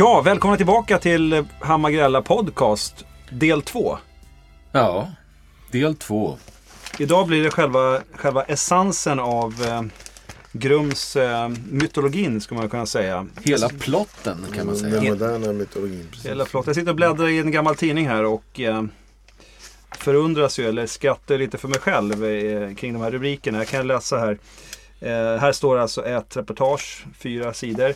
Ja, välkomna tillbaka till Hammargrälla Podcast, del 2. Ja, del två. Idag blir det själva, själva essensen av eh, Grums eh, mytologin, skulle man kunna säga. Hela plotten kan man Den säga. moderna mytologin. Precis. Hela flott. Jag sitter och bläddrar i en gammal tidning här och eh, förundras ju, eller skrattar lite för mig själv eh, kring de här rubrikerna. Jag kan läsa här. Eh, här står alltså ett reportage, fyra sidor,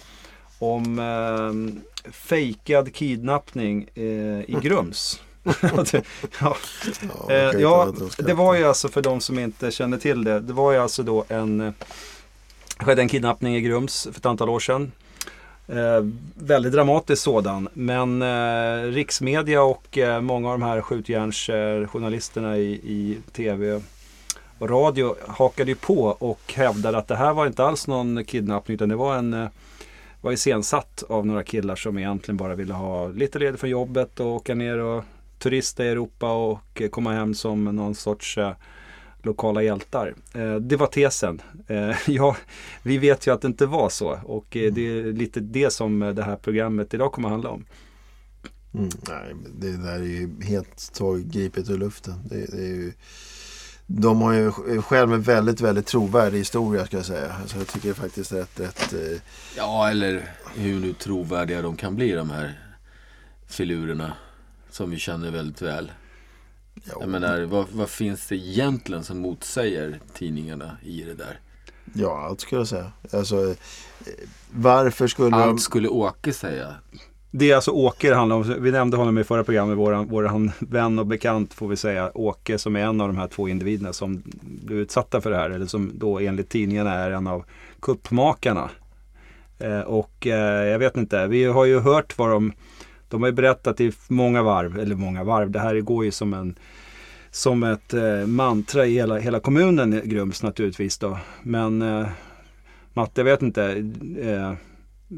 om eh, fejkad kidnappning eh, i Grums. ja, Eh, ja, det var ju alltså för de som inte känner till det. Det var ju alltså då en, eh, skedde en kidnappning i Grums för ett antal år sedan. Eh, väldigt dramatisk sådan. Men eh, riksmedia och eh, många av de här skjutjärnsjournalisterna i, i tv och radio hakade ju på och hävdade att det här var inte alls någon kidnappning utan det var en eh, var iscensatt av några killar som egentligen bara ville ha lite ledigt från jobbet och åka ner och turista i Europa och eh, komma hem som någon sorts eh, lokala hjältar. Eh, det var tesen. Eh, ja, vi vet ju att det inte var så och eh, det är lite det som det här programmet idag kommer att handla om. Mm, nej, det där är ju helt taget gripet ur luften. Det, det är ju, de har ju själv en väldigt, väldigt trovärdig historia ska jag säga. Alltså, jag tycker faktiskt rätt, rätt eh, Ja, eller hur nu trovärdiga de kan bli de här filurerna. Som vi känner väldigt väl. ja, Jag menar, vad, vad finns det egentligen som motsäger tidningarna i det där? ja, allt skulle jag säga. Alltså, eh, varför skulle de... Allt skulle Åke säga. Det är alltså Åke det handlar om. Vi nämnde honom i förra programmet. Våran, våran vän och bekant får vi säga. Åke som är en av de här två individerna som blev utsatta för det här. Eller som då enligt tidningarna är en av kuppmakarna. Eh, och eh, jag vet inte. Vi har ju hört vad de De har ju berättat i många varv. Eller många varv. Det här går ju som en som ett eh, mantra i hela, hela kommunen Grums naturligtvis då. Men eh, Matte, jag vet inte. Eh,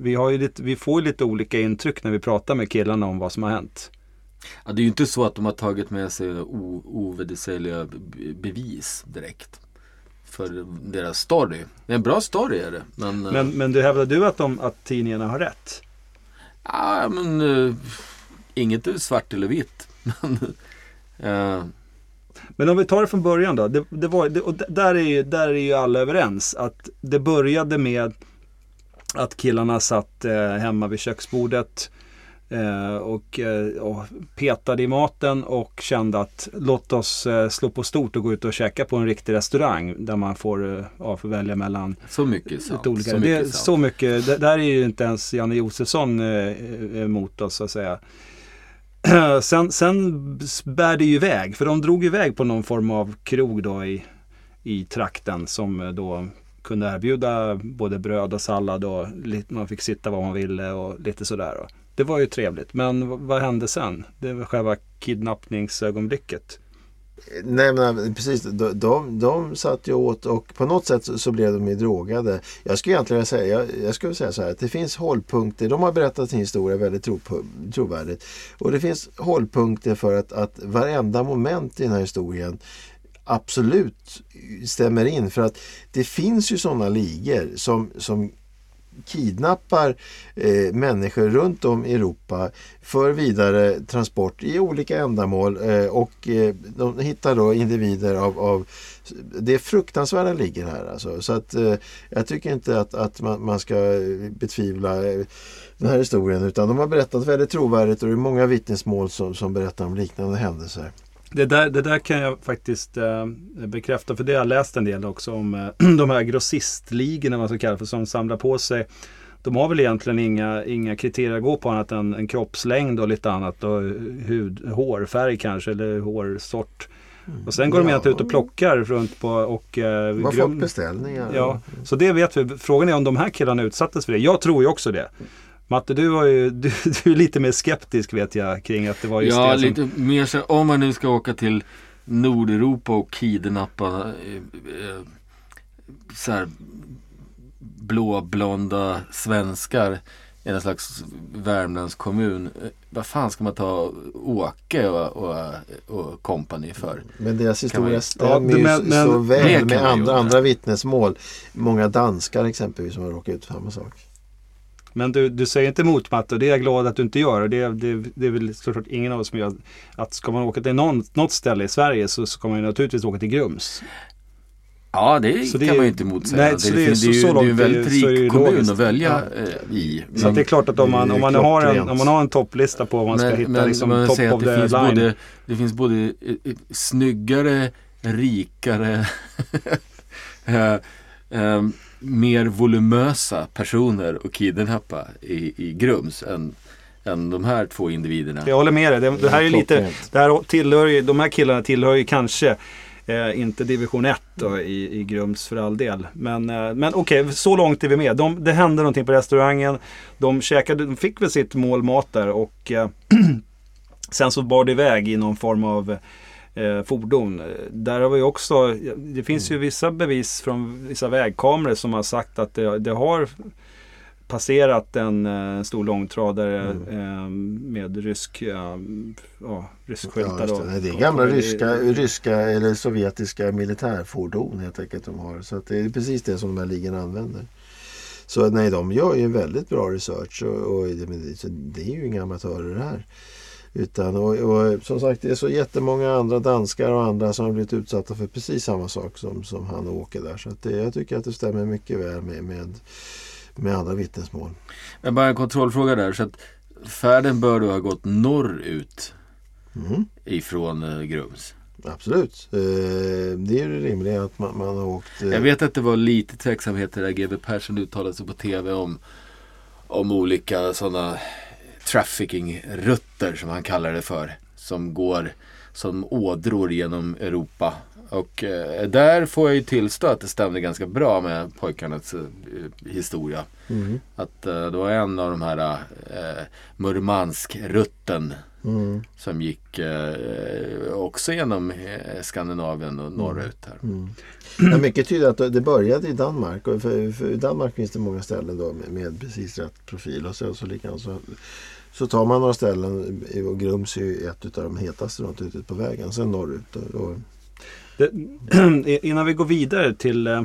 vi, lite, vi får ju lite olika intryck när vi pratar med killarna om vad som har hänt. Ja, det är ju inte så att de har tagit med sig ovedersägliga be- bevis direkt. För deras story. Det är en bra story är det. Men, eh, Men, men du hävdar du att, de, att tidningarna har rätt? ja, men uh, inget är svart eller vitt. Men, eh, Men om vi tar det från början då. Det, det var, det, och där, är ju, där är ju alla överens. Att det började med att killarna satt eh, hemma vid köksbordet eh, och, eh, och petade i maten och kände att låt oss eh, slå på stort och gå ut och käka på en riktig restaurang där man får, eh, ja, får välja mellan så mycket sant. olika. Så det mycket sant. så mycket. Det, där är ju inte ens Janne Josefsson emot oss så att säga. sen, sen bär det ju iväg. För de drog iväg på någon form av krog då i, i trakten som då kunde erbjuda både bröd och sallad och lite, man fick sitta var man ville och lite sådär. Det var ju trevligt. Men vad, hände sen? Det var själva kidnappningsögonblicket. Nej men precis, de, de, de satt ju åt och på något sätt så, så blev de ju drogade. Jag skulle egentligen säga, jag, jag skulle säga så här att det finns hållpunkter, de har berättat sin historia väldigt tro, trovärdigt. Och det finns hållpunkter för att, att varenda moment i den här historien absolut stämmer in. För att det finns ju sådana ligor som, som kidnappar eh, människor runt om i Europa för vidare transport i olika ändamål eh, och eh, de hittar då individer av, av det är fruktansvärda ligger här alltså. Så att eh, jag tycker inte att, att man, man ska betvivla eh, den här historien utan de har berättat väldigt trovärdigt och det är många vittnesmål som, som berättar om liknande händelser. Det där, det där kan jag faktiskt eh, bekräfta för det har jag läst en del också om eh, de här grossistligorna man ska kalla för som samlar på sig. De har väl egentligen inga, inga kriterier att gå på annat än en kroppslängd och lite annat och hud, hårfärg kanske eller hårsort. Och sen går de Ja. egentligen ut och plockar runt på och eh, De har fått beställningar. Ja, så det vet vi. Frågan är om de här killarna utsattes för det. Jag tror ju också det. Matte, du, var ju, du, du är lite mer skeptisk vet jag kring att det var just Ja, det som... lite mer så om man nu ska åka till Nordeuropa och kidnappa eh, eh, så här blåblonda svenskar i en slags Värmlandskommun. Eh, Vad fan ska man ta Åke och, och, och company för? Men deras historia stämmer Ja, ju men- men- så väl med andra, andra vittnesmål. Många danskar exempelvis som har råkat ut för samma sak. Men du, du säger inte motmatt och det är jag glad att du inte gör. Det, det, det är väl såklart ingen av oss som gör. Att ska man åka till någon, något ställe i Sverige så ska man ju naturligtvis åka till Grums. Ja, det Så kan det är- man ju inte motsäga. nej, det, så det det, är så- det, ju, så det är en väldigt så det rik kommun att välja Ja. eh, i. Så att det är klart att om man, det om man, har, en, om man har en topplista på vad man ska men, hitta men liksom man top of det the finns, line. både, det finns både eh, eh, snyggare, rikare, eh, mer volumösa personer att kidnappa i, i Grums än, än de här två individerna. Jag håller med dig. Det, det här är lite, det här tillhör ju, de här killarna tillhör ju kanske eh, inte division 1 då, i, i Grums för all del. Men, eh, men okej, så långt är vi med. De, det hände någonting på restaurangen. De, käkade, de fick väl sitt mål mat där och eh, sen så bar det iväg i någon form av eh, fordon. Där har vi också, det finns ju vissa bevis från vissa vägkameror som har sagt att det, det har passerat en, eh, stor långtradare eh, med rysk, eh, ja, ryskskyltar. Ja, just då. det. Det är gamla ryska, ryska eller sovjetiska militärfordon helt enkelt de har. Så det är precis det som de här ligorna använder. Så nej, de gör ju en väldigt bra research och, och det- det är ju inga amatörer det här. Utan, och, och som sagt det är så jättemånga andra danskar och andra som har blivit utsatta för precis samma sak som, som han och Åke där. Så det, jag tycker att det stämmer mycket väl med, med, med andra vittnesmål. Men bara en kontrollfråga där. Så att färden bör då ha gått norrut Mm. ifrån eh, Grums. Absolut. Eh, det är ju det rimliga att man, man har åkt... eh, Jag vet att det var lite tveksamheter där GB Persson uttalade sig på TV om, om olika sådana trafficking-rutter som han kallar det för. Som går som ådror genom Europa. Och eh, där får jag ju tillstå att det stämde ganska bra med pojkarnas eh, historia. Mm. Att eh, det var en av de här eh, Murmansk-rutten Mm. som gick eh, också genom eh, Skandinavien och norrut här. Mm. Ja, mycket tyder att det började i Danmark. Och för, för I Danmark finns det många ställen då med, med precis rätt profil. Och så, så, likadant så, så tar man några ställen och Grums är ju ett av de hetaste runt ute på vägen. Sen norrut. Och, Det, e- innan vi går vidare till eh,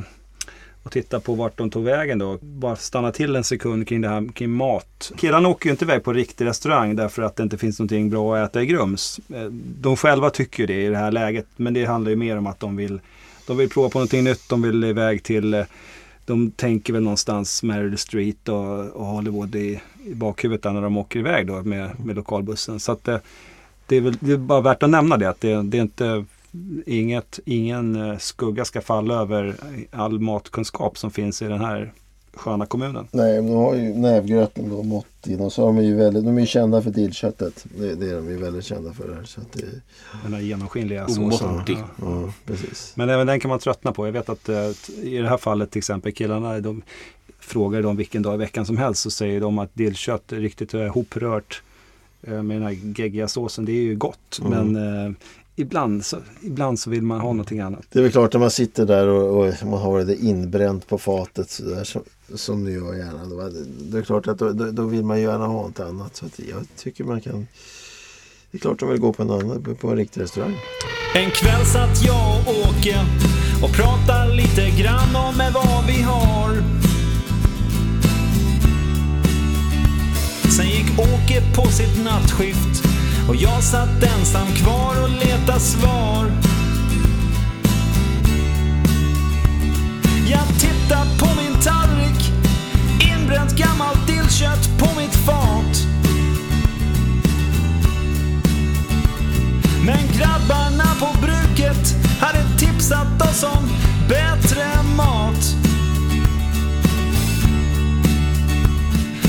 och titta på vart de tog vägen då. Bara stanna till en sekund kring det här kring mat. Killarna åker ju inte iväg på riktig restaurang därför att det inte finns någonting bra att äta i Grums. Eh, de själva tycker ju det i det här läget. Men det handlar ju mer om att de vill, de vill prova på någonting nytt. De vill iväg till eh, de tänker väl någonstans Meryl Street och, och Hollywood i, i bakhuvudet när de åker iväg då med, med lokalbussen. Så att eh, det är väl det är bara värt att nämna det. Att det, det är inte inget, ingen eh, skugga ska falla över all matkunskap som finns i den här sköna kommunen. nej, de har ju nävgröten då mått in. Och så har de ju väldigt, de är ju kända för dillköttet. Det, det är de ju väldigt kända för där. Så att det, Den här genomskinliga såsen. Ja. ja, precis. Men även den kan man tröttna på. Jag vet att eh, i det här fallet till exempel killarna de frågar dem vilken dag i veckan som helst så säger de att dillkött riktigt eh, hoprört eh, med den här geggiga såsen. Det är ju gott Mm. men eh, ibland, så, ibland så vill man ha någonting annat. Det är väl klart när man sitter där och, och man har det inbränt på fatet så där, som, som ni gör gärna. Då, det är klart att då, då, då vill man ju gärna ha något annat. Så att jag tycker man kan... Det är klart de vill gå på en, annan, på en riktig restaurang. En kväll satt jag och Åke och pratade lite grann om med vad vi har. Sen gick Åke på sitt nattskift och jag satt ensam kvar och letade svar. Jag tittar på min tallrik, inbränt gammalt dillkött på mitt fat. Men grabbarna på bruket hade tipsat oss om bättre mat.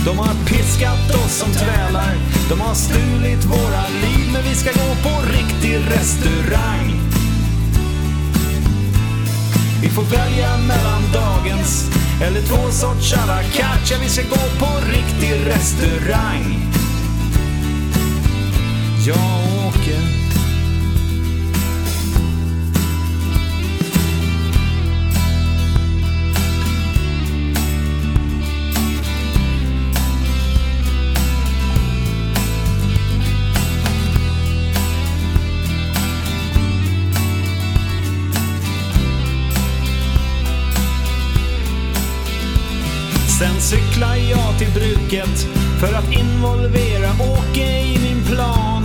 De har piskat oss som trälar. De har stulit våra liv. Men vi ska gå på riktig restaurang. Vi får välja mellan dagens eller två sorts à la carte. Ja, vi ska gå på riktig restaurang. Jag åker cyklar jag till bruket för att involvera Åke i min plan.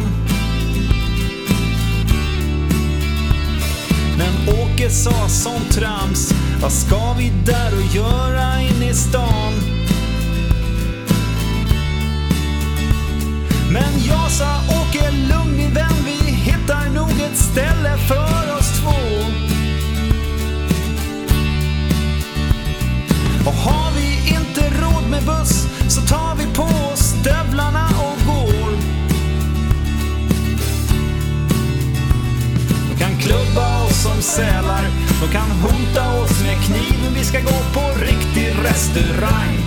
Men Åke sa som trams, vad ska vi där och göra inne i stan? Men jag sa Åke, lugn min vän, vi hittar nog ett ställe för oss två. Och har vi inte råd med buss så tar vi på oss stövlarna och går. De kan klubba oss som sälar, de kan hota oss med kniv, men vi ska gå på riktig restaurang.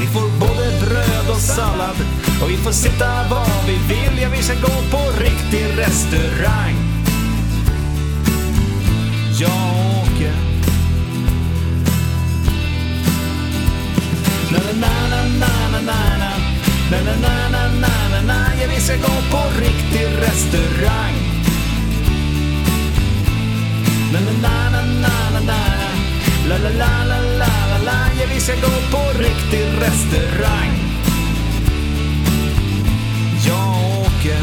Vi får både bröd och sallad och vi får sitta var vi vill, ja vi ska gå på riktig restaurang. Jag restaurang Na na na na na na na La la la la la la la Ja, vi ska gå på riktig restaurang Jag åker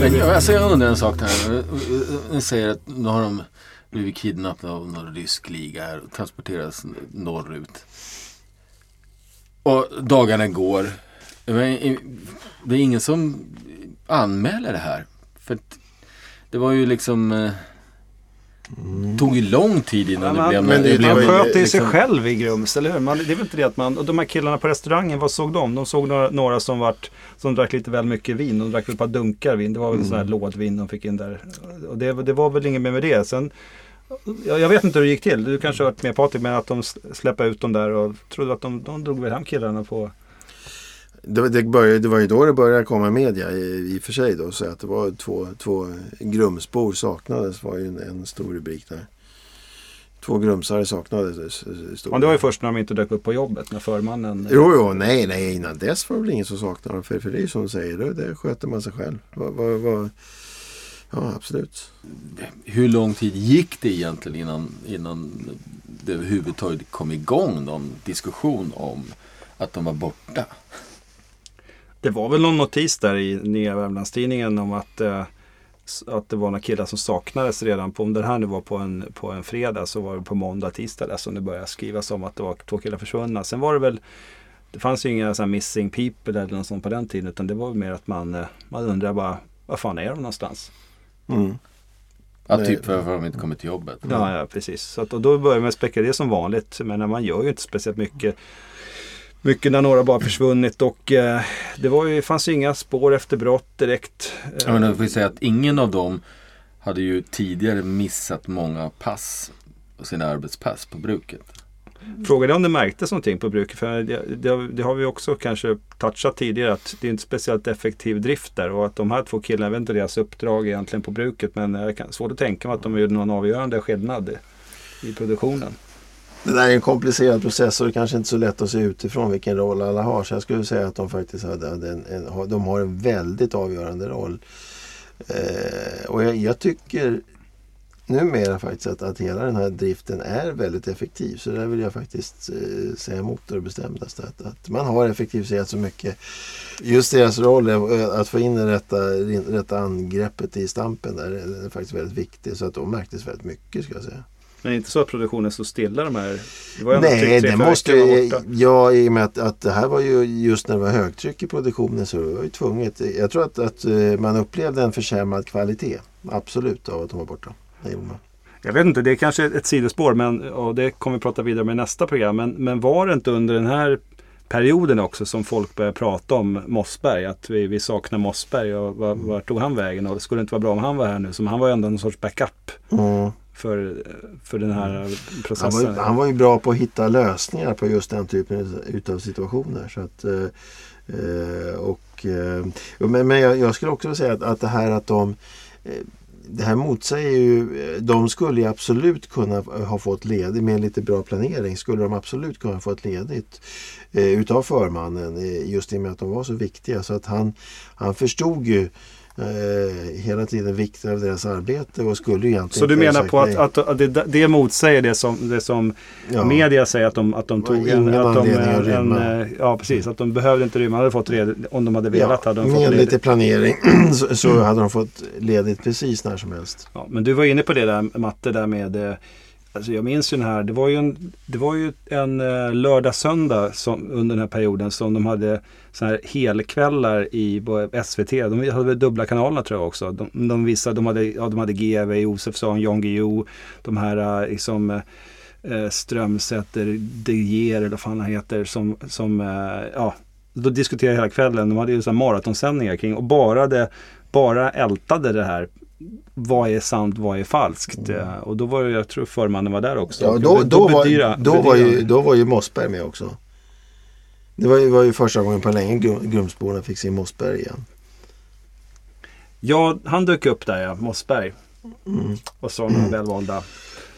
Men jag, ser jag en sak här. Ni säger att nu har de blivit kidnappade av någon rysk liga här och transporteras norrut. Och dagarna går. Men Det är ingen som anmäler det här. För det var ju liksom... eh, tog ju lång tid innan Ja, det blev... men det- det det Man blev sköter ju sig liksom- själv i Grums, eller hur? Man, det är väl inte det att man... Och de här killarna på restaurangen, vad såg de? De såg några, några som, vart, som drack lite väl mycket vin. De drack väl ett par dunkar vin. Det var väl sån här lådvin de fick in där. Och det, det var väl inget mer med det. Sen, jag, jag vet inte hur det gick till. Du kanske har hört med Patrik, men att de släppte ut dem där och trodde att de, de drog väl hem killarna på... Det, det, började, det var ju då det började komma media i, i och för sig då. Så att det var två, två grumsbor saknades var ju en, en stor rubrik där. Två grumsare saknades. stod Men det var ju först när de inte dök upp på jobbet, när förmannen... Jo, jo, nej, nej, innan dess var det väl ingen som saknade dem. För, för det är ju som du säger, det, det sköter man sig själv. Va, va, va, ja, absolut. Hur lång tid gick det egentligen innan, innan det överhuvudtaget kom igång någon diskussion om att de var borta? Det var väl någon notis där i Nya Värmlandstidningen om att, eh, att det var några killar som saknades redan på, om det här nu var på en, på en fredag så var det på måndag, tisdag där som det började skrivas om att det var två killar försvunna. Sen var det väl, det fanns ju inga så här missing people eller något sånt på den tiden utan det var väl mer att man, eh, man undrar bara, vad fan är de någonstans? Mm. Ja, typ varför har de inte kommit till jobbet? Ja, ja precis. Så att, och då börjar man spekulera som vanligt. Men man gör ju inte speciellt mycket. Mycket när några bara försvunnit och eh, det var ju, fanns ju inga spår efter brott direkt. Ja, men då får vi säga att ingen av dem hade ju tidigare missat många pass och sina arbetspass på bruket. Frågan är om det märktes någonting på bruket. För det, det, det har vi också kanske touchat tidigare. Att det är inte speciellt effektiv drift där. Och att de här två killarna, jag vet inte deras uppdrag egentligen på bruket. Men jag kan, svårt att tänka mig att de gjorde någon avgörande skillnad i produktionen. Det där är en komplicerad process och det kanske inte är så lätt att se utifrån vilken roll alla har. Så jag skulle säga att de faktiskt hade en, en, de har en väldigt avgörande roll. Eh, och jag, jag tycker numera faktiskt att, att hela den här driften är väldigt effektiv. Så där vill jag faktiskt eh, säga emot det bestämdaste. Att, att man har effektiviserat så mycket. Just deras roll är att få in det rätta, rätta angreppet i stampen där är, är faktiskt väldigt viktig. Så att de märktes väldigt mycket ska jag säga. Men inte så att produktionen stod stilla de här. Det var ändå Nej, tre, det måste ju, ja, i och med att, att det här var ju just när det var högtryck i produktionen så det var ju tvunget. Jag tror att, att eh, man upplevde en försämrad kvalitet. Absolut av att de var borta. Det gjorde man. Jag vet inte, det är kanske ett sidospår men, och det kommer vi prata vidare med i nästa program. Men, men var det inte under den här perioden också som folk började prata om Mossberg? Att vi, vi saknar Mossberg och var, var tog han vägen? Och det skulle inte vara bra om han var här nu. Som han var ju ändå någon sorts backup Mm. För, för den här Han, var, processen. ju- han var ju bra på att hitta lösningar på just den typen utav situationer. Så att, eh, eh, och, eh, men men jag, jag skulle också säga att, att det här att de eh, det här motsäger ju, de skulle ju absolut kunna ha fått ledigt med lite bra planering skulle de absolut kunna fått ledigt eh, utav förmannen eh, just i och med att de var så viktiga. Så att han, han förstod ju eh, hela tiden vikten av deras arbete och skulle ju egentligen Så du menar på att, att, att det, det motsäger det som, det som Ja. media säger att de, att de tog en... ingen Att de, att en, rymma. eh, ja, precis. Att de behövde inte rymma. hade fått red, om de hade velat hade de fått med ledigt. lite planering så, så hade de fått ledigt precis när som helst. Ja, men du var inne på det där Matte, där med eh, Alltså jag minns ju den här, det var ju en, det var ju en eh, lördag söndag som, under den här perioden som de hade såna här helkvällar i SVT. De hade väl dubbla kanalerna tror jag också. De, de visade, de hade, ja, de hade GV, Josefsson, Jan Guillou, de här eh, liksom eh, eh Strömsätter, De Geer eller vad fan han heter som, som eh, ja, då diskuterade hela kvällen. De hade ju så här maratonsändningar kring och bara, det, bara ältade det här vad är sant, vad är falskt? Eh, Och då var det, jag tror förmannen var där också. Mm. Ja, Och då, då, var, bedyra- då, var ju, bedyra- då var ju Mossberg med också. Det var ju, var ju första gången på länge Grum- Grumsborna fick se Mossberg igen. Ja, han dök upp där ja, Mossberg. Mm. Och så några välvalda.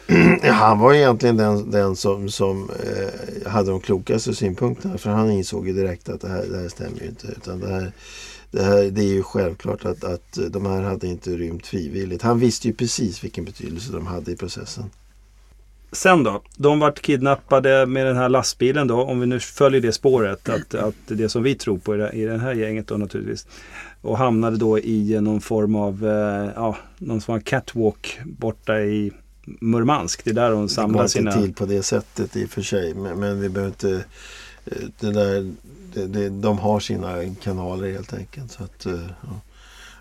Ja, Han var egentligen den, den som, som eh, hade de klokaste synpunkterna. För han insåg ju direkt att det här, det här stämmer ju inte. Utan det, här, det, här, det är ju självklart att, att de här hade inte rymt frivilligt. Han visste ju precis vilken betydelse de hade i processen. Sen då, de vart kidnappade med den här lastbilen då, om vi nu följer det spåret, att, att det som vi tror på i det, här gänget då naturligtvis. Och hamnade då i någon form av, eh, ja, någon form av catwalk borta i Murmansk. Det är där de Det går samlar inte sina... till på det sättet i och för sig. Men, men vi behöver inte... eh, Det där, det, det, de har sina kanaler helt enkelt. Så att, eh, ja.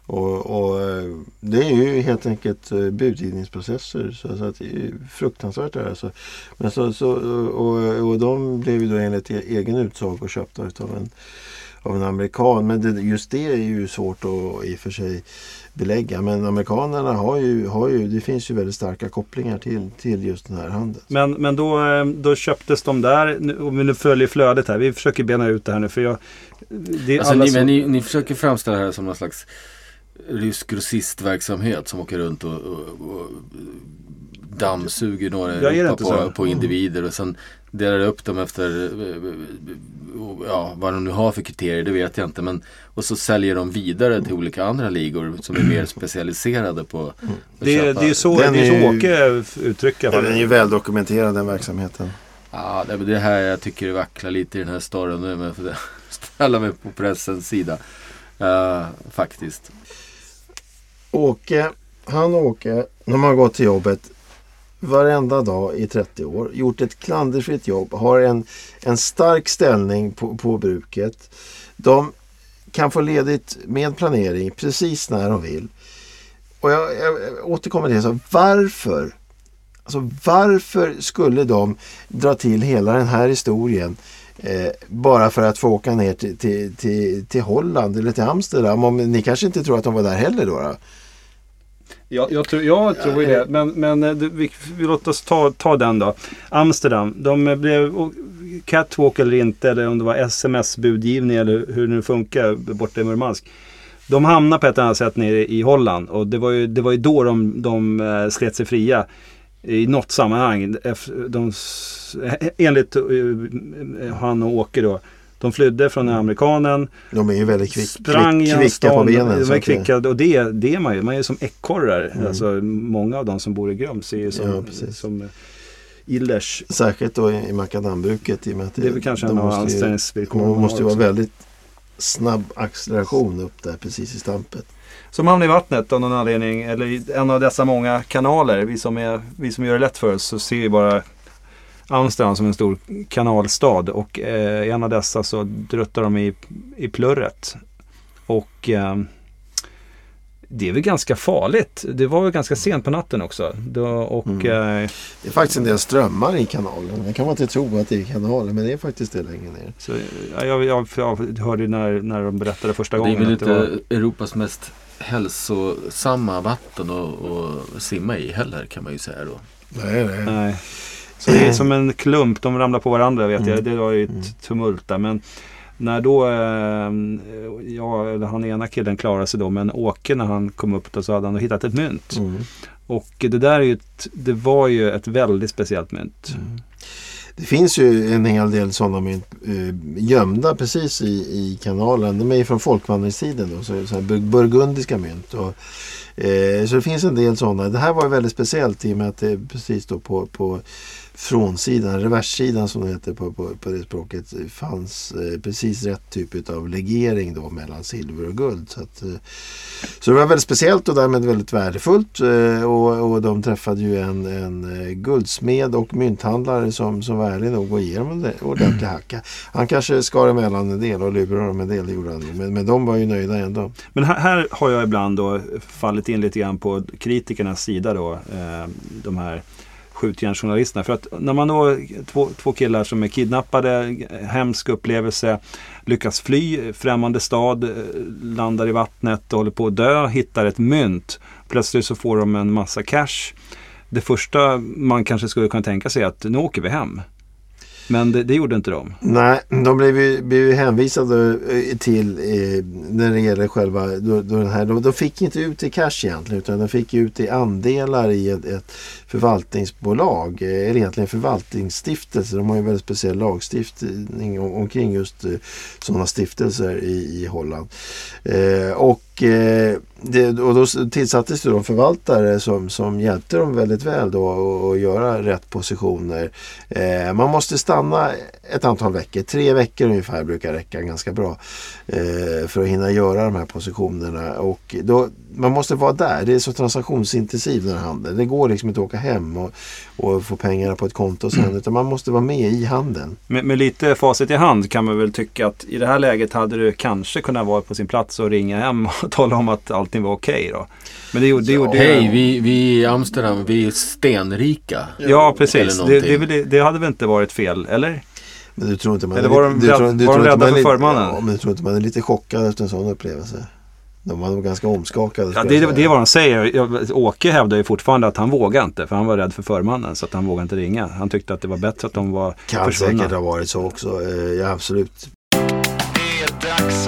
och, och eh, det är ju helt enkelt eh, budgivningsprocesser. Så, så att det är fruktansvärt det här. Så, men så, så, och, och de blev ju då enligt e-, egen utsago köpta utav en, av en amerikan. Men det, just det är ju svårt att i och för sig belägga. Men amerikanerna har ju, har ju, det finns ju väldigt starka kopplingar till, till just den här handeln. Men, men då, eh, då köptes de där, Nu- om vi nu följer flödet här, vi försöker bena ut det här nu för jag... Alltså, ni, som- men ni, ni försöker framställa det här som någon slags rysk grossistverksamhet som åker runt och, och, och dammsuger några Europa på, på individer och sen delar upp dem efter ja, vad de nu har för kriterier, det vet jag inte. Men, och så säljer de vidare till olika andra ligor som är mer specialiserade på att det, är- köpa. det är ju så, Den det är så Åke uttrycker. fall. den är ju väldokumenterad den verksamheten. Ja, det det här jag tycker det vacklar lite i den här storyn nu. Men för att ställa mig på pressens sida. Eh, faktiskt. Åke, han och Åke, de har gått till jobbet varenda dag i 30 år. Gjort ett klanderfritt jobb. Har en, en stark ställning på, på bruket. De kan få ledigt med planering precis när de vill. Och jag, jag återkommer till det. Så varför? Alltså varför skulle de dra till hela den här historien eh, bara för att få åka ner till, till, till, till Holland eller till Amsterdam? Om, ni kanske inte tror att de var där heller då? då? Jag, jag, tror, jag tror ju det. Men, men eh, vi, vi låt oss ta, ta den då. Amsterdam. De eh, blev catwalk eller inte. Eller om det var sms-budgivning eller hur det nu funkar borta i Murmansk. De hamnade på ett annat sätt nere i Holland. Och det var ju, det var ju då de, de eh, slet sig fria. I något sammanhang. De, enligt han och Åke då. De flydde från amerikanen. De är ju väldigt kvick, Sprang kvick, kvicka stan. på benen. De är det- kvicka och det, det är man ju. Man är ju som ekorrar. Mm. Alltså, många av de som bor i Grums är ju som, Ja, som eh, Illers. Särskilt då i, i makadambruket. I och med att Det är väl kanske en de av måste ju- anställningsvillkoren Det man måste ju vara väldigt snabb acceleration upp där precis i stampet. Som hamnar i vattnet av någon anledning. Eller i en av dessa många kanaler. Vi som, är, vi som gör det lätt för oss så ser ju bara Amsterdam som en stor kanalstad. Och eh, en av dessa så druttar de i, i plurret. Och eh, det är väl ganska farligt. Det var väl ganska sent på natten också. Då, och Mm. eh, Det är faktiskt en del strömmar i kanalen. Det kan man inte tro att det är kanalen men det är faktiskt det längre ner. Så, ja, jag, jag, jag hörde ju när, när de berättade första Det är gången väl inte var... Europas mest hälsosamma vatten att att simma i heller kan man ju säga då. Nej, nej. Nej. Så det är som en klump, de ramlar på varandra vet jag. Mm. Det var ju ett Mm. tumult där. Men när då, eh, ja, han ena killen klarade sig då, men Åke när han kom upp då så hade han hittat ett mynt. Mm. Och det där är ju ett, det var ju ett väldigt speciellt mynt. Mm. Det finns ju en hel del sådana mynt eh, gömda precis i, i kanalen. De är ju från folkvandringstiden då, så, så burgundiska mynt. Och, eh, så det finns en del sådana. Det här var ju väldigt speciellt i och med att det precis då på, på frånsidan, reverssidan som det heter på, på, på det språket, fanns eh, precis rätt typ av legering då mellan silver och guld. Så, att, eh, så det var väldigt speciellt och därmed väldigt värdefullt. Eh, och, och de träffade ju en, en eh, guldsmed och mynthandlare som, som var ärlig nog att ge dem en ordentlig hacka. Han kanske skar emellan en del och lurade dem en del, gjorde han men, men de var ju nöjda ändå. Men här, här har jag ibland då fallit in lite grann på kritikernas sida då. Eh, de här skjutjärnsjournalisterna. För att när man då, två, två killar som är kidnappade, hemsk upplevelse, lyckas fly, främmande stad, eh, landar i vattnet och håller på att dö, hittar ett mynt. Plötsligt så får de en massa cash. Det första man kanske skulle kunna tänka sig är att nu åker vi hem. Men det, det gjorde inte de. Nej, de blev ju, blev ju hänvisade eh, till eh, när det gäller själva då, då den här. De, de fick inte ut i cash egentligen utan de fick ut i andelar i ett, ett förvaltningsbolag. Eh, eller egentligen förvaltningsstiftelse. De har ju en väldigt speciell lagstiftning om, omkring just eh, sådana stiftelser i, i Holland. Eh, och Eh, det, och då tillsattes det då förvaltare som, som hjälpte dem väldigt väl då att- göra rätt positioner. Eh, man måste stanna ett antal veckor, tre veckor ungefär brukar räcka ganska bra eh, för att hinna göra de här positionerna. Och då, man måste vara där, det är så transaktionsintensiv den här handeln. Det går liksom inte att åka hem och, och få pengarna på ett konto sen utan man måste vara med i handeln. Med, med lite facit i hand kan man väl tycka att i det här läget hade det kanske kunnat vara på sin plats att ringa hem och tala om att allting var okej då. Men det, gjorde- det gjorde Hej, vi, vi i Amsterdam, vi är stenrika. Ja, precis. Det, det, det, hade väl inte varit fel, eller? Men du tror inte man Eller var de du du rädda för förmannen? Ja, men du tror inte man är lite chockad efter en sån upplevelse? De var nog ganska omskakade. Ja, det, det är vad de säger. Jag- Åke hävdar ju fortfarande att han vågade inte. För han var rädd för förmannen. Så att han vågade inte ringa. Han tyckte att det var bättre att de var Kan försvunna. säkert ha varit så också. Eh, Ja, absolut. Det är dags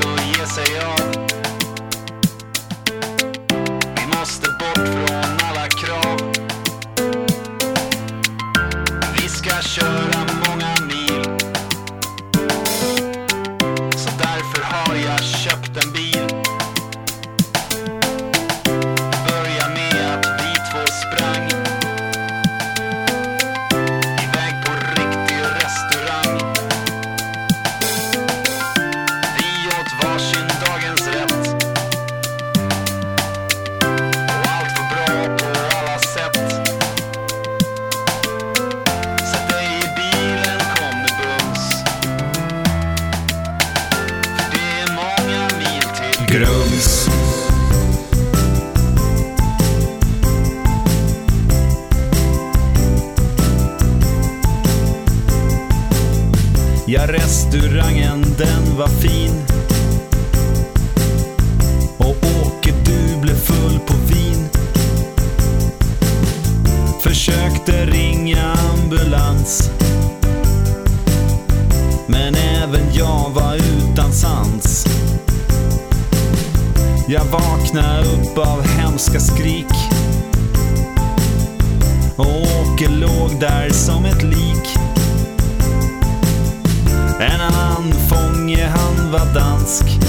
svensk.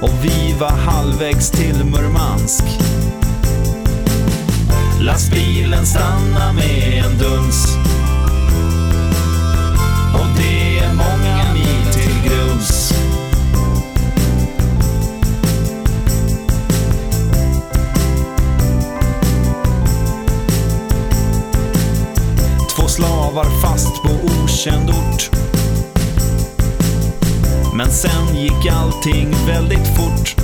Och vi var halvvägs till Murmansk. Lastbilen stannar med en duns. Och det är många mil till Grums. Två slavar fast på okänd ort. Men sen gick allting väldigt fort.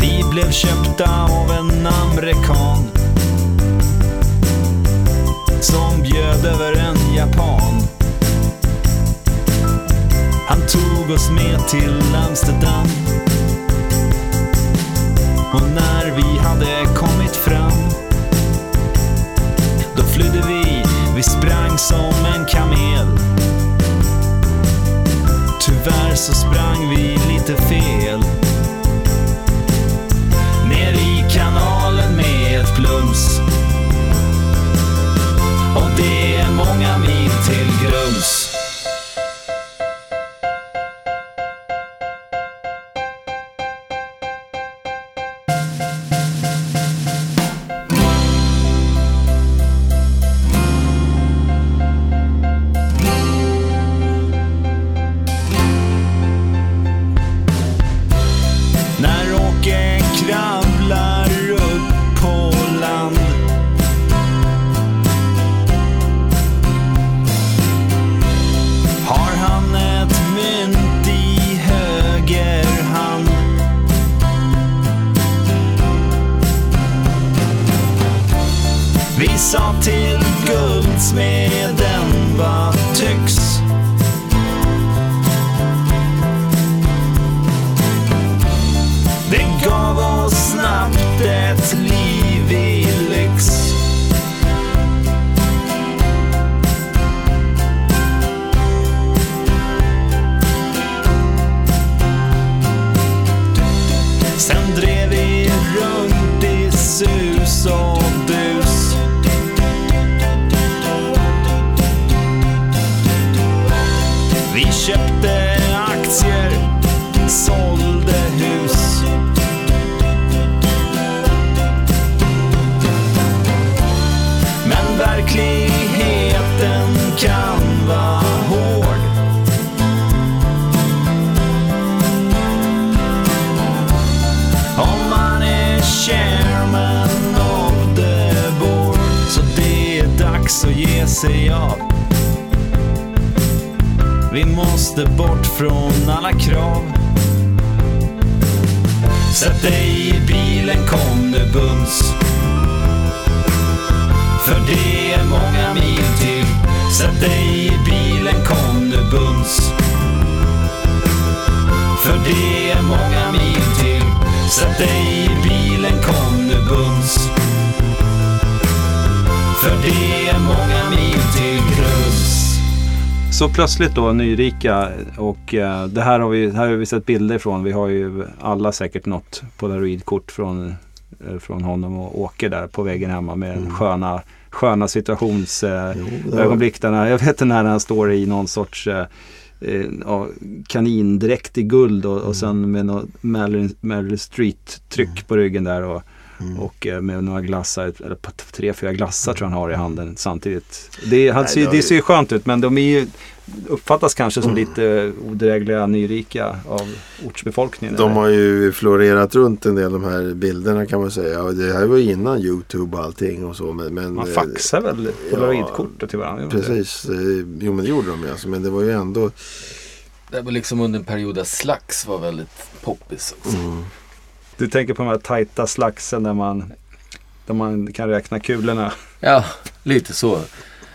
Vi blev köpta av en amerikan. Som bjöd över en japan. Han tog oss med till Amsterdam. Och när vi hade kommit fram då flydde vi, vi sprang som en så sprang vi lite fel. Sig av Vi måste bort från alla krav. Sätt dig i bilen, kom nu bums För det är många mil till. Sätt dig i bilen, kom nu bums för det är många mil till. Sätt dig i bilen, kom nu bums för det är många mil till Grums Så plötsligt då nyrika och eh, det här har vi, här har vi sett bilder från. Vi har ju alla säkert något polaroidkort från, eh, från honom och Åke där på väggen hemma med Mm. sköna, sköna situationsögonblick. Eh, det var- ögonblick där när, jag vet när han står i någon sorts eh, eh, ja, kanindräkt i guld och, Mm. och sen med något Meryl, Street-tryck på ryggen där. Och, Mm. och eh, med några glassar, eller tre, fyra glassar tror jag han har i handen samtidigt. Det, han, Nej, ser, det det ju- ser ju skönt ut men de är ju, uppfattas kanske som Mm. lite odrägliga nyrika av ortsbefolkningen. De eller? har ju florerat runt en del de här bilderna kan man säga. Och det här var ju innan Youtube och allting och så. Men, men, Man eh, faxar väl polaroidkortet till varandra? inte det? Precis. eh, Jo men det gjorde de ju alltså. Men det var ju ändå. Det var liksom under en period där Slax var väldigt poppis också. Mm. Du tänker på de här tajta slaxen där man, där man kan räkna kulorna. Ja, lite så.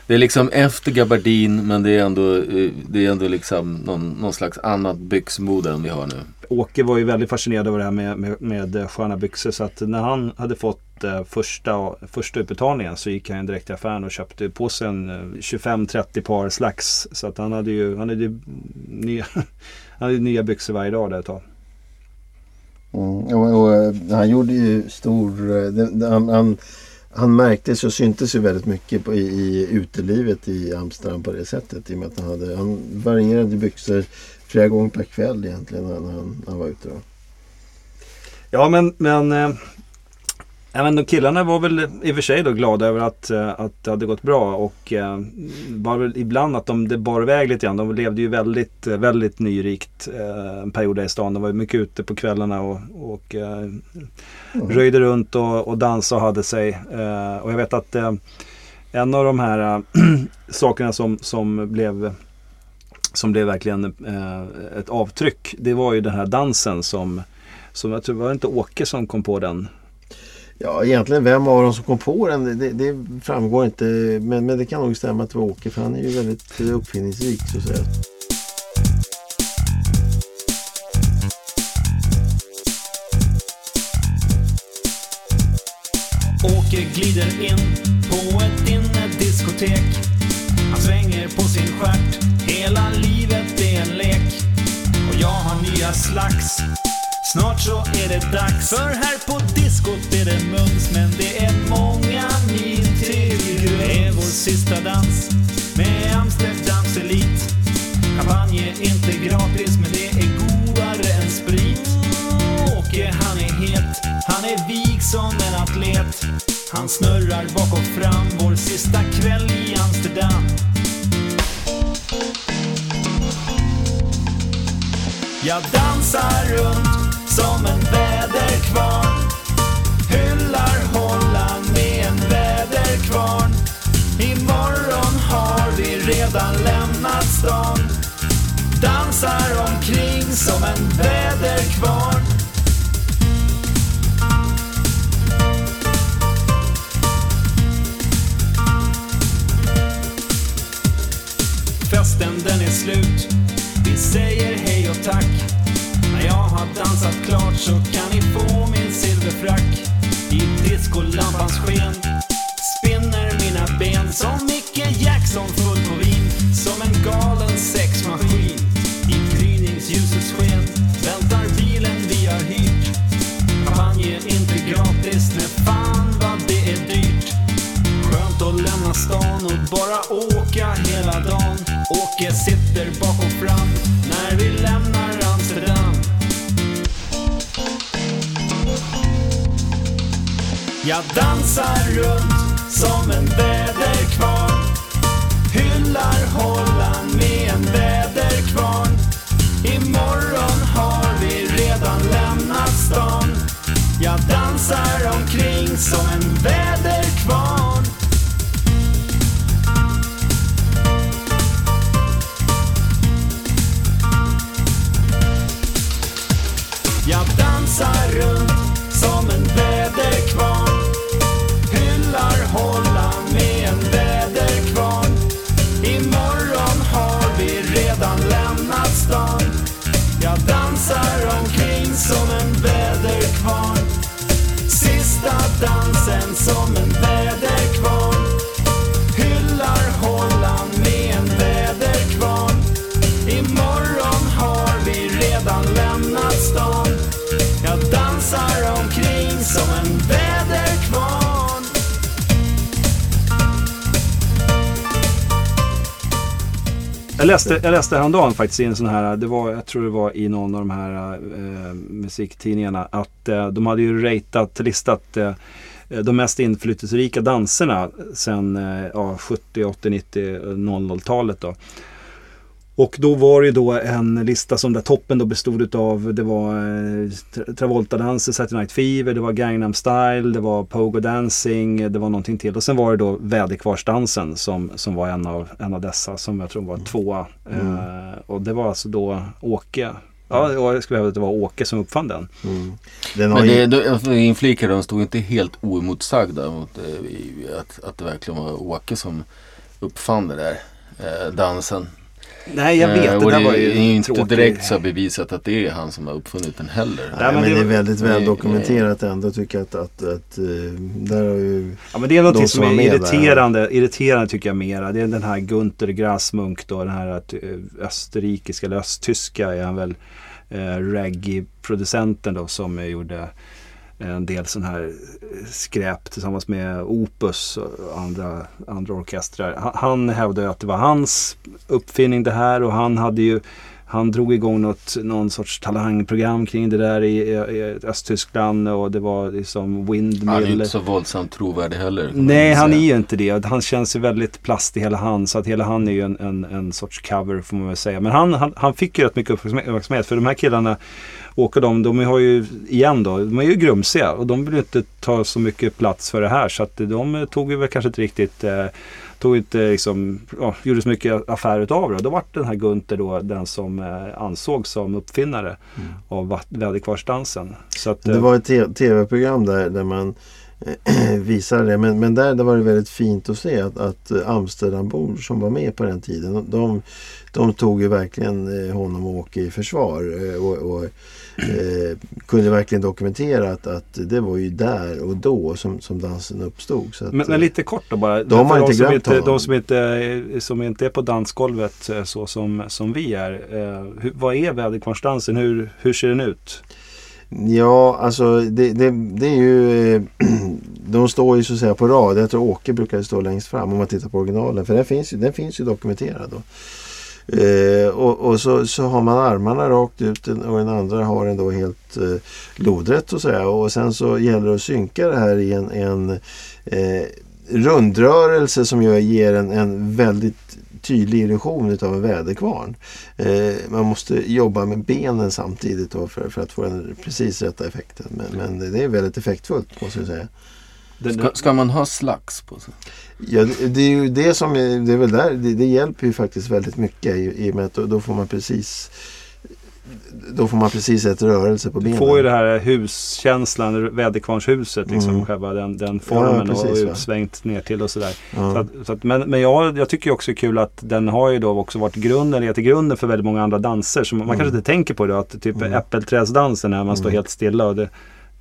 Det är liksom efter gabardin men det är ändå, eh, det är ändå liksom någon, någon slags annat byxmode än vi har nu. Åke var ju väldigt fascinerad av det här med, med, med eh, sköna byxor. Så att när han hade fått eh, första, första utbetalningen så gick han direkt till affären och köpte på sig en eh, 25-30 par slacks. Så att han hade ju, han hade ju nya, han hade nya byxor varje dag där ett tag. Mm. Och, och, eh, han gjorde ju stor... Eh, den, han, han, han märktes och syntes ju väldigt mycket på, i, i utelivet i Amsterdam på det sättet. I och med att han, hade, han varierade byxor flera gånger per kväll egentligen när han, när han var ute. Då. Ja men, men eh, eh, även de killarna var väl i och för sig då glada över att, eh, att det hade gått bra och eh, var väl ibland att de det bar iväg lite grann. De levde ju väldigt, eh, väldigt nyrikt en period där i stan. De var mycket ute på kvällarna och, och eh, röjde runt och, och dansade och hade sig. Och jag vet att en av de här sakerna som, som blev som blev verkligen ett avtryck. Det var ju den här dansen som, som jag tror var det inte Åke som kom på den. Ja, egentligen vem av dem som kom på den det, det framgår inte. Men, men det kan nog stämma att det var Åke för han är ju väldigt uppfinningsrik så att säga. Åke glider in på ett innediskotek Han svänger på sin stjärt Hela livet är en lek Och jag har nya slags Snart så är det dags. För här på diskot är det mums Men det är många mil till Grums Det är vår sista dans Med Amsterdams elit. Champagne är inte gratis Men det är godare än sprit. Åke han är het. Han är vig som en atlet. Han snurrar bak och fram. Vår sista kväll i Amsterdam. Jag dansar runt som en väderkvarn. Hyllar Holland med en väderkvarn. Imorgon har vi redan lämnat stan. Dansar omkring som en väderkvarn. Festen den är slut. Vi säger hej och tack. so. Jag läste, jag läste häromdagen faktiskt i en sån här, det var, jag tror det var i någon av de här eh, musiktidningarna, att eh, de hade ju ratat, listat eh, de mest inflytelserika danserna sen eh, ja, 70, 80, 90, 00-talet då. Och då var det ju då en lista som där toppen då bestod av det var eh, Tra- Travolta-danser, Saturday Night Fever, det var Gangnam Style, det var Pogo Dancing, det var någonting till. Och sen var det då Väderkvarnsdansen som, som var en av, en av dessa som jag tror var tvåa. Eh, och det var alltså då Åke. Ja, jag skulle hävda att det var Åke som uppfann den. Mm. Den Men ju, det, då- jag inflikar, de stod inte helt oemotsagda mot eh, att, att det verkligen var Åke som uppfann det där eh, dansen. Nej, jag vet. Eh, det och där det var är ju inte tråkigt. direkt så bevisat att det är han som har uppfunnit den heller. Nej, men men det det är väldigt väl dokumenterat ändå tycker jag att, att, att eh, där har ju Ja men det är något De som är var med irriterande, irriterande tycker jag mera. Det är den här Gunther Grassmunk då, den här att, eh, österrikiska eller östtyska är han väl eh, reggae-producenten då som eh, gjorde en del sån här eh, skräp tillsammans med Opus och andra, andra orkestrar. Han, han hävdade att det var hans uppfinning det här och han hade ju han drog igång något, någon sorts talangprogram kring det där i, i, Östtyskland och det var liksom Han är Windmill. inte så våldsamt trovärdig heller. Nej, han är ju inte det. Han känns ju väldigt plast i hela han. Så att hela han är ju en, en, en sorts cover får man väl säga. Men han, han, han fick ju rätt mycket uppmärksamhet. För de här killarna, Åke och de, de har ju, igen då, de är ju grumsiga. Och de vill ju inte ta så mycket plats för det här. Så att de tog ju väl kanske inte riktigt eh, Tog inte liksom, ja, gjorde så mycket affär utav det. Då var den här Gunther då den som eh, ansågs som uppfinnare av va- väderkvarnsdansen. Det eh, var ett tv-program där, där man eh, visade det. Men, men där, där var det väldigt fint att se att, att eh, Amsterdambor som var med på den tiden. De, de tog ju verkligen eh, honom och Åke i försvar. eh, Och, och eh, kunde verkligen dokumentera att, att det var ju där och då som, som dansen uppstod. Att, Men, men lite kort då bara. De har inte som glömt inte, honom. De som inte, som inte är på dansgolvet eh, så som, som vi är. Eh, vad är väderkvarnsdansen? Hur, hur ser den ut? Ja, alltså det, det, det är ju... Eh, de står ju så att säga på rad. Jag tror Åke brukar stå längst fram om man tittar på originalen. För den finns ju, den finns ju dokumenterad. Då. Eh, och och så, så har man armarna rakt ut och den andra har den då helt eh, lodrätt så att säga. Och sen så gäller det att synka det här i en, en eh, rundrörelse som gör, ger en, en väldigt tydlig illusion utav en väderkvarn. Eh, man måste jobba med benen samtidigt då för, för att få den precis rätta effekten. Men, men det är väldigt effektfullt måste jag säga. Ska, ska man ha slags på sig? Ja, det, det är ju det som är, det är väl där, det, det hjälper ju faktiskt väldigt mycket i, i och med att då, då får man precis då får man precis ett rörelse på du benen. får ju det här huskänslan, väderkvarnshuset, liksom, Mm. själva den, den formen Ja, precis, och utsvängt ner till och sådär. ja. Så att, så att, men men jag, jag tycker också det är kul att den har ju då också varit grunden, till grunden för väldigt många andra danser. Som man Mm. kanske inte tänker på det. Att typ Mm. äppelträdsdansen när man står Mm. helt stilla. Och det,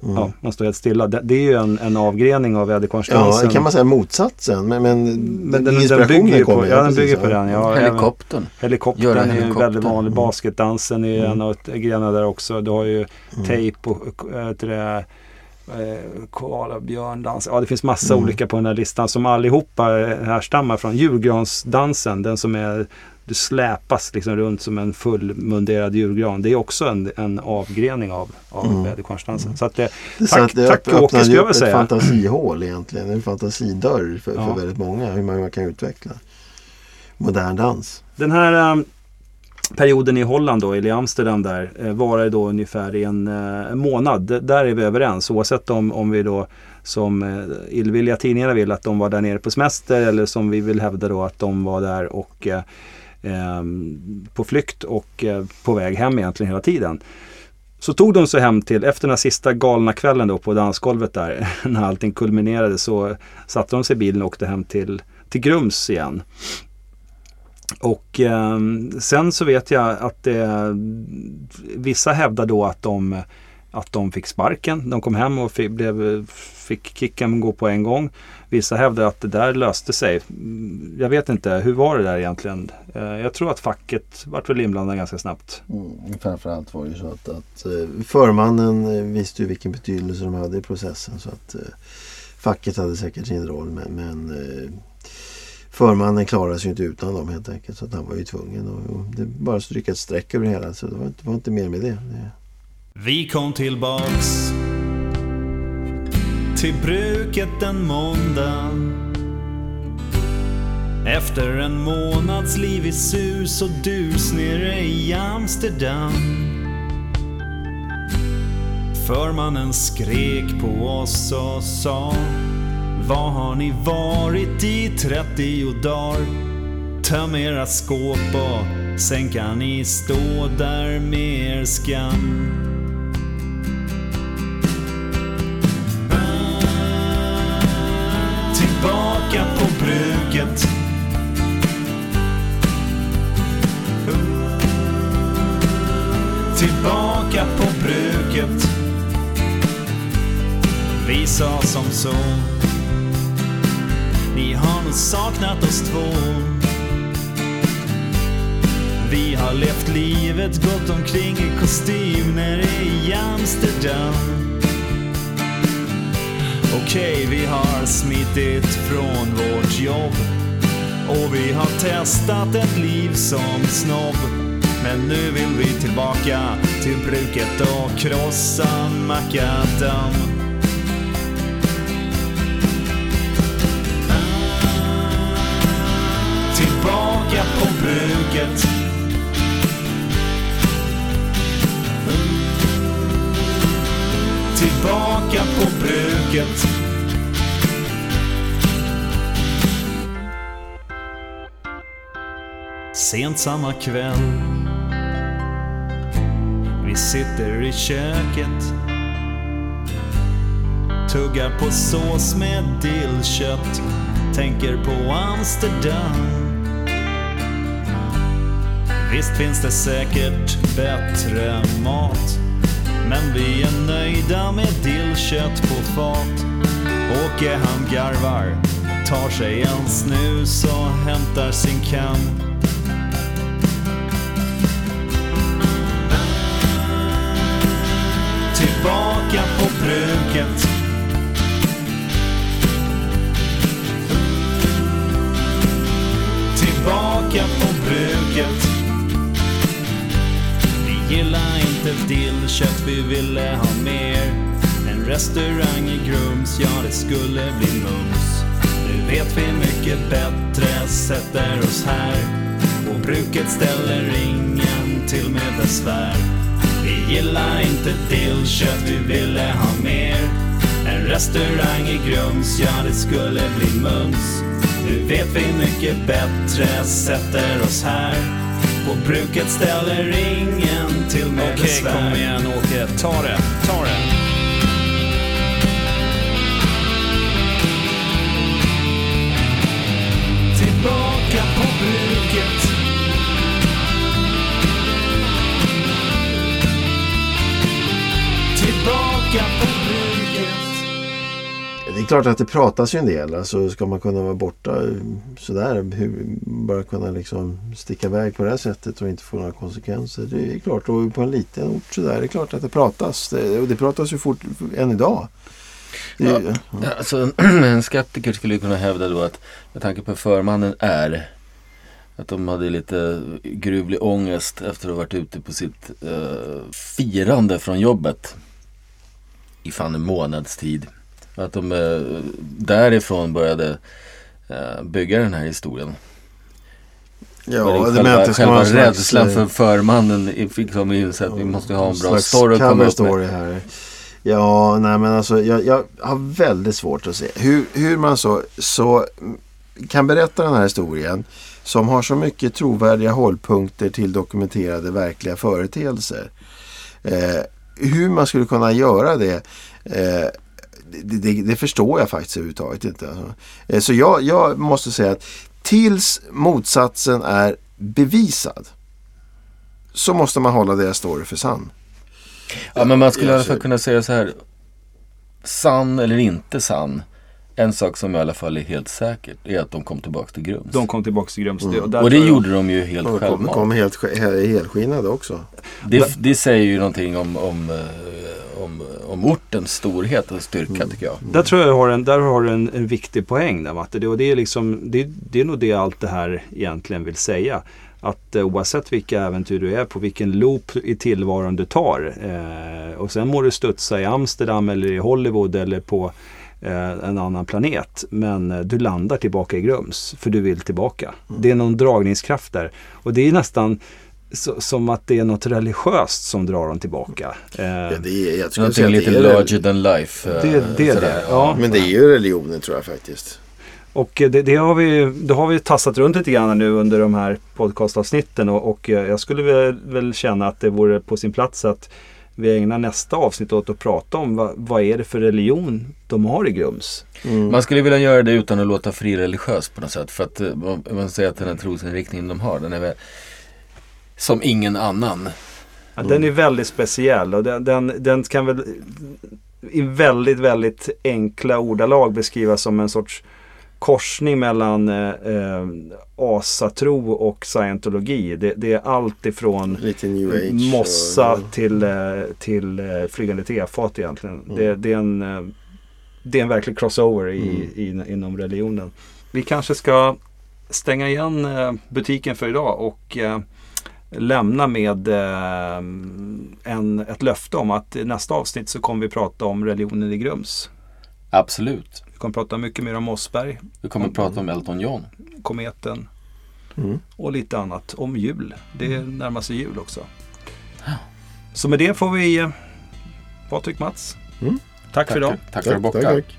Ja, man står helt stilla. Det, det är ju en, en avgrening av Ja, väderkvarnsdansen. det kan man säga motsatsen. Men, men, men den, den bygger ju på, kommer, ja, den bygger på ja. den. Ja, även- Helikoptern. Helikoptern Göra är ju helikopter. väldigt vanlig. Mm. Basketdansen är Mm. en av grenarna där också. Du har ju Mm. tejp och äh, det, eh, koala, björndans. Ja, det finns massa Mm. olika på den här listan som allihopa härstammar från julgransdansen. Den som är du släpas liksom runt som en fullmunderad julgran. Det är också en, en avgrening av, av Mm. väderkvarnsdansen. Så att det, Så Tack- att det tack, Åke, skulle jag vilja ett säga. fantasihål egentligen. En fantasidörr för, Ja. för väldigt många. Hur man, kan utveckla modern dans. Den här eh, perioden i Holland då, eller i Amsterdam där, eh, varar då ungefär en eh, månad. D- Där är vi överens oavsett om, om vi då som eh, illvilliga tidningarna vill att de var där nere på semester eller som vi vill hävda då att de var där och eh, Ehm, på flykt och eh, på väg hem egentligen hela tiden. Så tog de sig hem till, efter den här sista galna kvällen då på dansgolvet där, när allting kulminerade så satte de sig i bilen och åkte hem till, till Grums igen. Och eh, sen så vet jag att eh, vissa hävdar då att de, att de fick sparken. De kom hem och fick, blev, fick kicken gå på en gång. Vissa hävdar att det där löste sig. Jag vet inte, hur var det där egentligen? Eh, jag tror att facket vart väl inblandad ganska snabbt. Mm, framförallt var det ju så att, att eh, förmannen eh, visste ju vilken betydelse de hade i processen. Så att facket hade säkert sin roll. Men, men förmannen klarade sig ju inte utan dem helt enkelt. Så att han var ju tvungen. Och, och det bara stryka ett streck över det hela. Så det var inte, var inte mer med det. det Vi kom tillbaks till bruket en måndag Efter en månads liv i sus och dus nere i Amsterdam. Förmannen skrek på oss och sa Vad har ni varit i 30 dagar? Töm era skåp och sen kan ni stå där med er skam. Bruket Tillbaka på bruket. Vi sa som så. Ni har nog saknat oss två. Vi har levt livet, gått omkring i kostym nere i Amsterdam. Okej, vi har smitit från vårt jobb och vi har testat ett liv som snobb. Men nu vill vi tillbaka till bruket och krossa makadam. Tillbaka på bruket. Tillbaka på bruket. Sent samma kväll. Vi sitter i köket Tuggar på sås med dillkött Tänker på Amsterdam. Visst finns det säkert bättre mat Men vi är nöjda med dillkött på fat. Åke han garvar Tar sig en snus och hämtar sin kam. Tillbaka på bruket. Vi gillar inte dillkött, vi ville ha mer. En restaurang i Grums, ja det skulle bli mums. Nu vet vi mycket bättre, sätter oss här. På bruket ställer ingen till med besvär. Vi gillar inte dillkött, vi ville ha mer. En restaurang i Grums, ja det skulle bli mums. Nu vet vi mycket bättre, sätter oss här På bruket ställer ingen till med Okej, besvär kom igen Åke. Ta det, ta det. Klart att det pratas ju en del. Alltså ska man kunna vara borta sådär. Hur, bara kunna liksom sticka iväg på det här sättet och inte få några konsekvenser. Det är klart. Och på en liten ort sådär. Det är klart att det pratas. Det, och det pratas ju fort än idag. Det, ju- Ja, Alltså, en skeptiker skulle kunna hävda då att med tanke på förmannen är att de hade lite gruvlig ångest efter att ha varit ute på sitt eh, firande från jobbet i fan en månads tid. Att de eh, därifrån började eh, bygga den här historien. ja, det själva, men att själva rädslan eh, för förmannen fick de insett att vi måste ha en bra story att komma upp med. här. Ja, nej men alltså jag, jag har väldigt svårt att se hur, hur man så, så kan berätta den här historien som har så mycket trovärdiga hållpunkter till dokumenterade verkliga företeelser. Eh, hur man skulle kunna göra det eh, det, det, det förstår jag faktiskt överhuvudtaget inte. Alltså. Eh, så jag, jag måste säga att tills motsatsen är bevisad så måste man hålla deras story för sann. Ja men man skulle i alla Jag fall kunna säga så här. Sann eller inte sann. En sak som i alla fall är helt säkert är att de kom tillbaka till Grums. De kom tillbaka till Grums. Mm. där och det gjorde de ju helt De kom, självmant. kom helt sk- he- helskinnade också. Det, det säger ju någonting om, om, eh, om, om ortens storhet och styrka Mm. tycker jag. Där tror jag har en, där har du en, en viktig poäng där Matte. Det, och det, är liksom, det, det är nog det allt det här egentligen vill säga. Att eh, oavsett vilka äventyr du är på, vilken loop i tillvaron du tar. Eh, och sen må du studsa i Amsterdam eller i Hollywood eller på eh, en annan planet. Men eh, du landar tillbaka i Grums för du vill tillbaka. Det är någon dragningskraft där. Och det är nästan så, som att det är något religiöst som drar dem tillbaka. Eh, Ja, det är, jag skulle säga lite det larger than life. eh, Det- det är det, ja. Men det är ju religionen tror jag faktiskt. Och eh, det, det, har vi, det har vi tassat runt lite grann nu under de här podcastavsnitten och, och eh, jag skulle väl, väl känna att det vore på sin plats att vi ägnar nästa avsnitt åt att prata om vad, vad är det för religion de har i Grums. Mm. Man skulle vilja göra det utan att låta frireligiös på något sätt. För att eh, man- man säger att den här trosinriktningen de har, den är väl som ingen annan. Ja, Den är väldigt speciell och den, den, den kan väl i väldigt, väldigt enkla ordalag beskrivas som en sorts korsning mellan eh, eh, asatro och scientologi. Det, det är allt ifrån mossa och- till, eh, till eh, flygande tefat egentligen. Det, det, är en, det är en verklig crossover i, i, inom religionen. Vi kanske ska stänga igen butiken för idag och eh, lämna med eh, en, ett löfte om att i nästa avsnitt så kommer vi prata om religionen i Grums. Absolut. Vi kommer prata mycket mer om Mossberg, Vi kommer att prata om Elton John. kometen Mm. och lite annat om jul. Det närmar sig jul också. Så med det får vi eh, Patrik Mats. Mm. Tack för idag. Tack, tack för att du Tack, bockar. tack, tack.